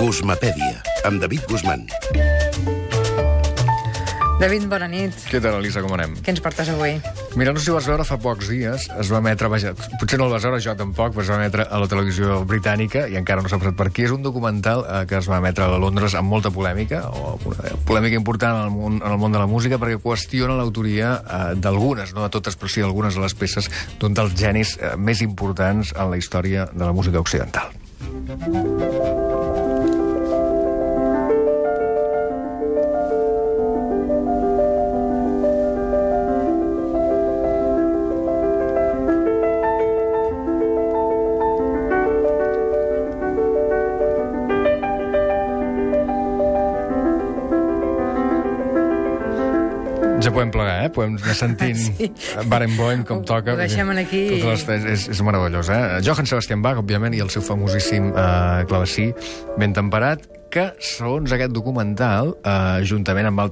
Guzmapèdia, amb David Guzmán. David, bona nit. Què tal, Elisa, com anem? Què ens portes avui? Mira, no sé si ho vas veure fa pocs dies, es va emetre, vaja, potser no el vas veure jo tampoc, però es va emetre a la televisió britànica, i encara no s'ha posat per aquí, és un documental eh, que es va emetre a Londres amb molta polèmica, o una polèmica important en el món, en el món de la música, perquè qüestiona l'autoria eh, d'algunes, no de totes, però sí d'algunes de les peces d'un dels genis eh, més importants en la història de la música occidental. Ja podem plegar, eh? Podem anar sentint Sí. sí. Barenboim com Ho- toca. ho deixem aquí. Totes les, és, és meravellós, eh? Johann Sebastian Bach, òbviament, i el seu famosíssim eh, clavecí ben temperat, que, segons aquest documental, eh, juntament amb altres